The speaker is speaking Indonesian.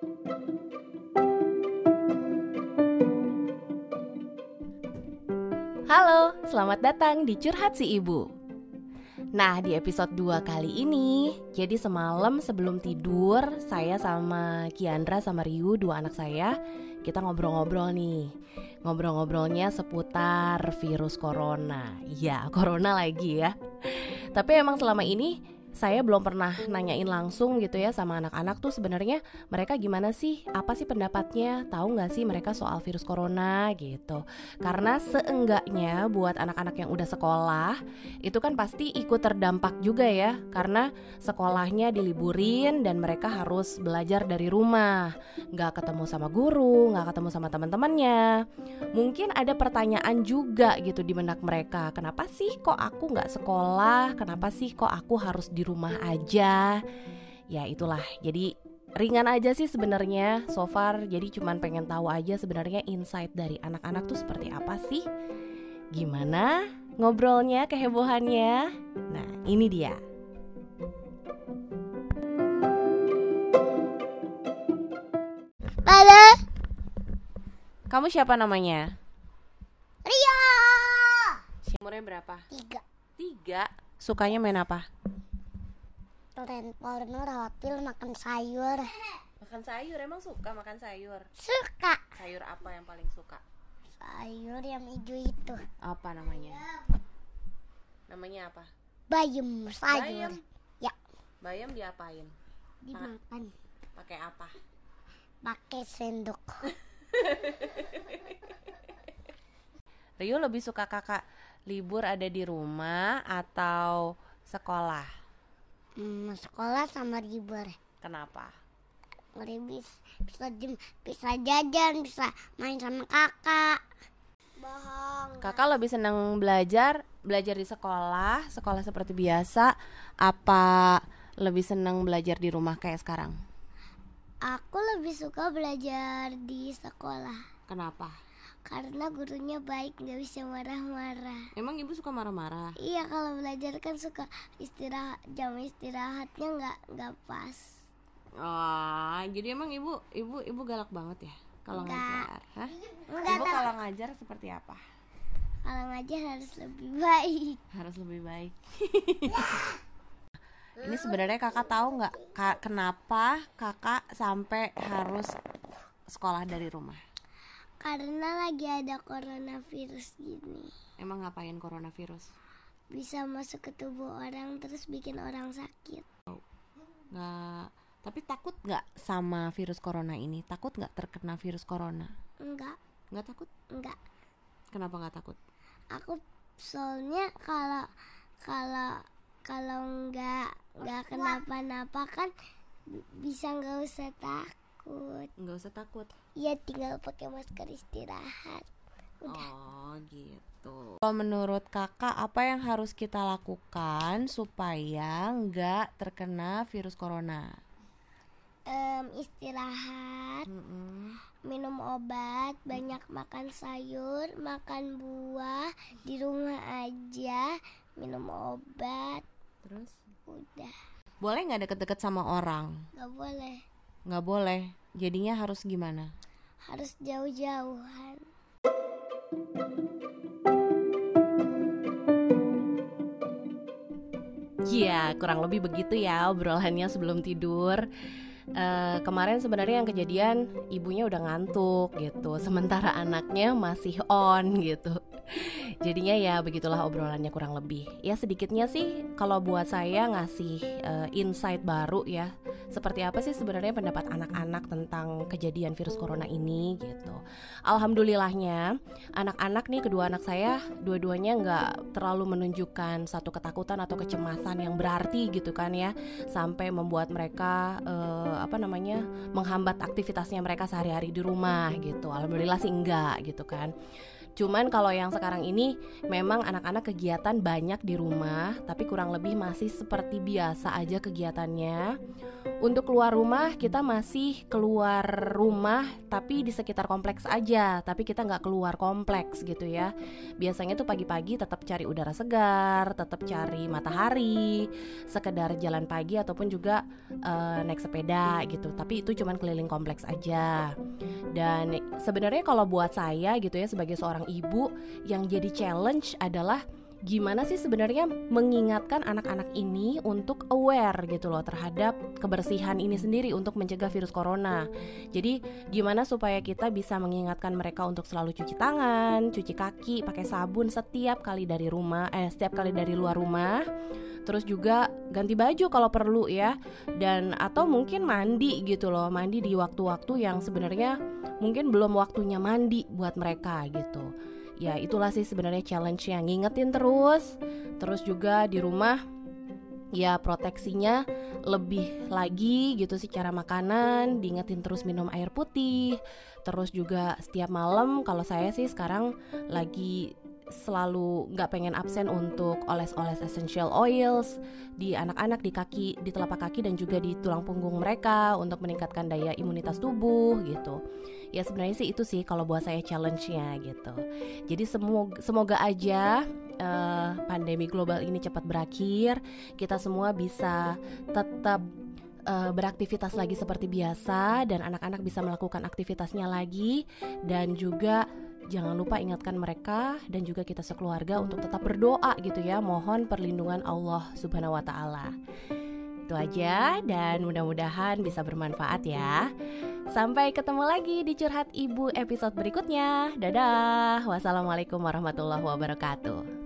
Halo, selamat datang di Curhat Si Ibu. Nah, di episode 2 kali ini, jadi semalam sebelum tidur, saya sama Kiandra sama Ryu, dua anak saya, kita ngobrol-ngobrol nih. Ngobrol-ngobrolnya seputar virus corona. Ya, corona lagi ya. Tapi emang selama ini saya belum pernah nanyain langsung gitu ya sama anak-anak tuh sebenarnya mereka gimana sih? Apa sih pendapatnya? Tahu nggak sih mereka soal virus corona gitu? Karena seenggaknya buat anak-anak yang udah sekolah itu kan pasti ikut terdampak juga ya. Karena sekolahnya diliburin dan mereka harus belajar dari rumah. Nggak ketemu sama guru nggak ketemu sama teman-temannya. Mungkin ada pertanyaan juga gitu di benak mereka. Kenapa sih kok aku nggak sekolah? Kenapa sih kok aku harus rumah aja. Ya itulah. Jadi ringan aja sih sebenarnya so far. Jadi cuman pengen tahu aja sebenarnya insight dari anak-anak tuh seperti apa sih? Gimana ngobrolnya kehebohannya? Nah ini dia. Halo, kamu siapa namanya? Ria. umurnya berapa? Tiga. tiga? Sukanya main apa Lempar rapil makan sayur. makan sayur emang suka makan sayur Suka. sayur apa yang paling suka Sayur yang hijau itu. apa namanya namanya apa Bayam sayur. Bayam. Ya, bayam diapain dimakan. pakai apa Pakai sendok. Rio lebih suka kakak libur ada di rumah atau sekolah Hmm, sekolah sama libur. kenapa Lebih bisa jem, bisa jajan, bisa main sama kakak. Bohong. kakak lebih senang belajar belajar di sekolah sekolah seperti biasa apa lebih senang belajar di rumah kayak sekarang Aku lebih suka belajar di sekolah kenapa karena gurunya baik, nggak bisa marah-marah. emang ibu suka marah-marah Iya kalau belajar kan suka istirahat jam istirahatnya nggak nggak pas. oh jadi emang ibu ibu ibu galak banget ya kalau ngajar Hah? Enggak ibu kalau ngajar seperti apa Kalau ngajar harus lebih baik. harus lebih baik. Ini sebenarnya kakak tahu nggak kenapa kakak sampai harus sekolah dari rumah? Karena lagi ada coronavirus gini. Emang ngapain coronavirus? Bisa masuk ke tubuh orang terus bikin orang sakit. Nggak. Tapi takut nggak sama virus corona ini? Takut nggak terkena virus corona? Enggak, Nggak takut? enggak. Kenapa nggak takut? Aku soalnya kalau kalau kalau enggak enggak kenapa-napa kan bisa nggak usah takut. Nggak usah takut. Iya tinggal pakai masker istirahat. Udah. Oh gitu. Kalau menurut kakak apa yang harus kita lakukan supaya nggak terkena virus corona? Em, istirahat, Mm-mm. minum obat, banyak makan sayur, makan buah, di rumah aja, minum obat, Terus udah. boleh nggak deket-deket sama orang? Gak boleh, Nggak boleh. Jadinya harus gimana? harus jauh-jauhan. Iya, kurang lebih begitu ya obrolannya sebelum tidur. Eh, kemarin sebenarnya yang kejadian ibunya udah ngantuk gitu, sementara anaknya masih on gitu. Jadinya ya begitulah obrolannya kurang lebih. Ya sedikitnya sih kalau buat saya ngasih eh, insight baru ya. Seperti apa sih sebenarnya pendapat anak-anak tentang kejadian virus corona ini gitu. Alhamdulillahnya anak-anak nih kedua anak saya dua-duanya nggak terlalu menunjukkan satu ketakutan atau kecemasan yang berarti gitu kan ya. Sampai membuat mereka eh, apa namanya menghambat aktivitasnya mereka sehari-hari di rumah gitu. Alhamdulillah sih enggak gitu kan Cuman kalau yang sekarang ini memang anak-anak kegiatan banyak di rumah, tapi kurang lebih masih seperti biasa aja kegiatannya. Untuk keluar rumah kita masih keluar rumah tapi di sekitar kompleks aja, tapi kita nggak keluar kompleks gitu ya. Biasanya tuh pagi-pagi tetap cari udara segar, tetap cari matahari, sekedar jalan pagi ataupun juga uh, naik sepeda gitu. Tapi itu cuman keliling kompleks aja. Dan sebenarnya kalau buat saya gitu ya sebagai seorang ibu yang jadi challenge adalah gimana sih sebenarnya mengingatkan anak-anak ini untuk aware gitu loh terhadap kebersihan ini sendiri untuk mencegah virus corona. Jadi gimana supaya kita bisa mengingatkan mereka untuk selalu cuci tangan, cuci kaki, pakai sabun setiap kali dari rumah, eh setiap kali dari luar rumah. Terus juga ganti baju kalau perlu ya dan atau mungkin mandi gitu loh, mandi di waktu-waktu yang sebenarnya mungkin belum waktunya mandi buat mereka gitu ya itulah sih sebenarnya challenge yang ngingetin terus. Terus juga di rumah ya proteksinya lebih lagi gitu sih cara makanan diingetin terus minum air putih. Terus juga setiap malam kalau saya sih sekarang lagi selalu nggak pengen absen untuk oles-oles essential oils di anak-anak di kaki di telapak kaki dan juga di tulang punggung mereka untuk meningkatkan daya imunitas tubuh gitu. Ya sebenarnya sih itu sih kalau buat saya challenge-nya gitu. Jadi semoga semoga aja uh, pandemi global ini cepat berakhir kita semua bisa tetap uh, beraktivitas lagi seperti biasa dan anak-anak bisa melakukan aktivitasnya lagi dan juga jangan lupa ingatkan mereka dan juga kita sekeluarga untuk tetap berdoa gitu ya mohon perlindungan Allah Subhanahu wa taala itu aja dan mudah-mudahan bisa bermanfaat ya. Sampai ketemu lagi di Curhat Ibu episode berikutnya. Dadah. Wassalamualaikum warahmatullahi wabarakatuh.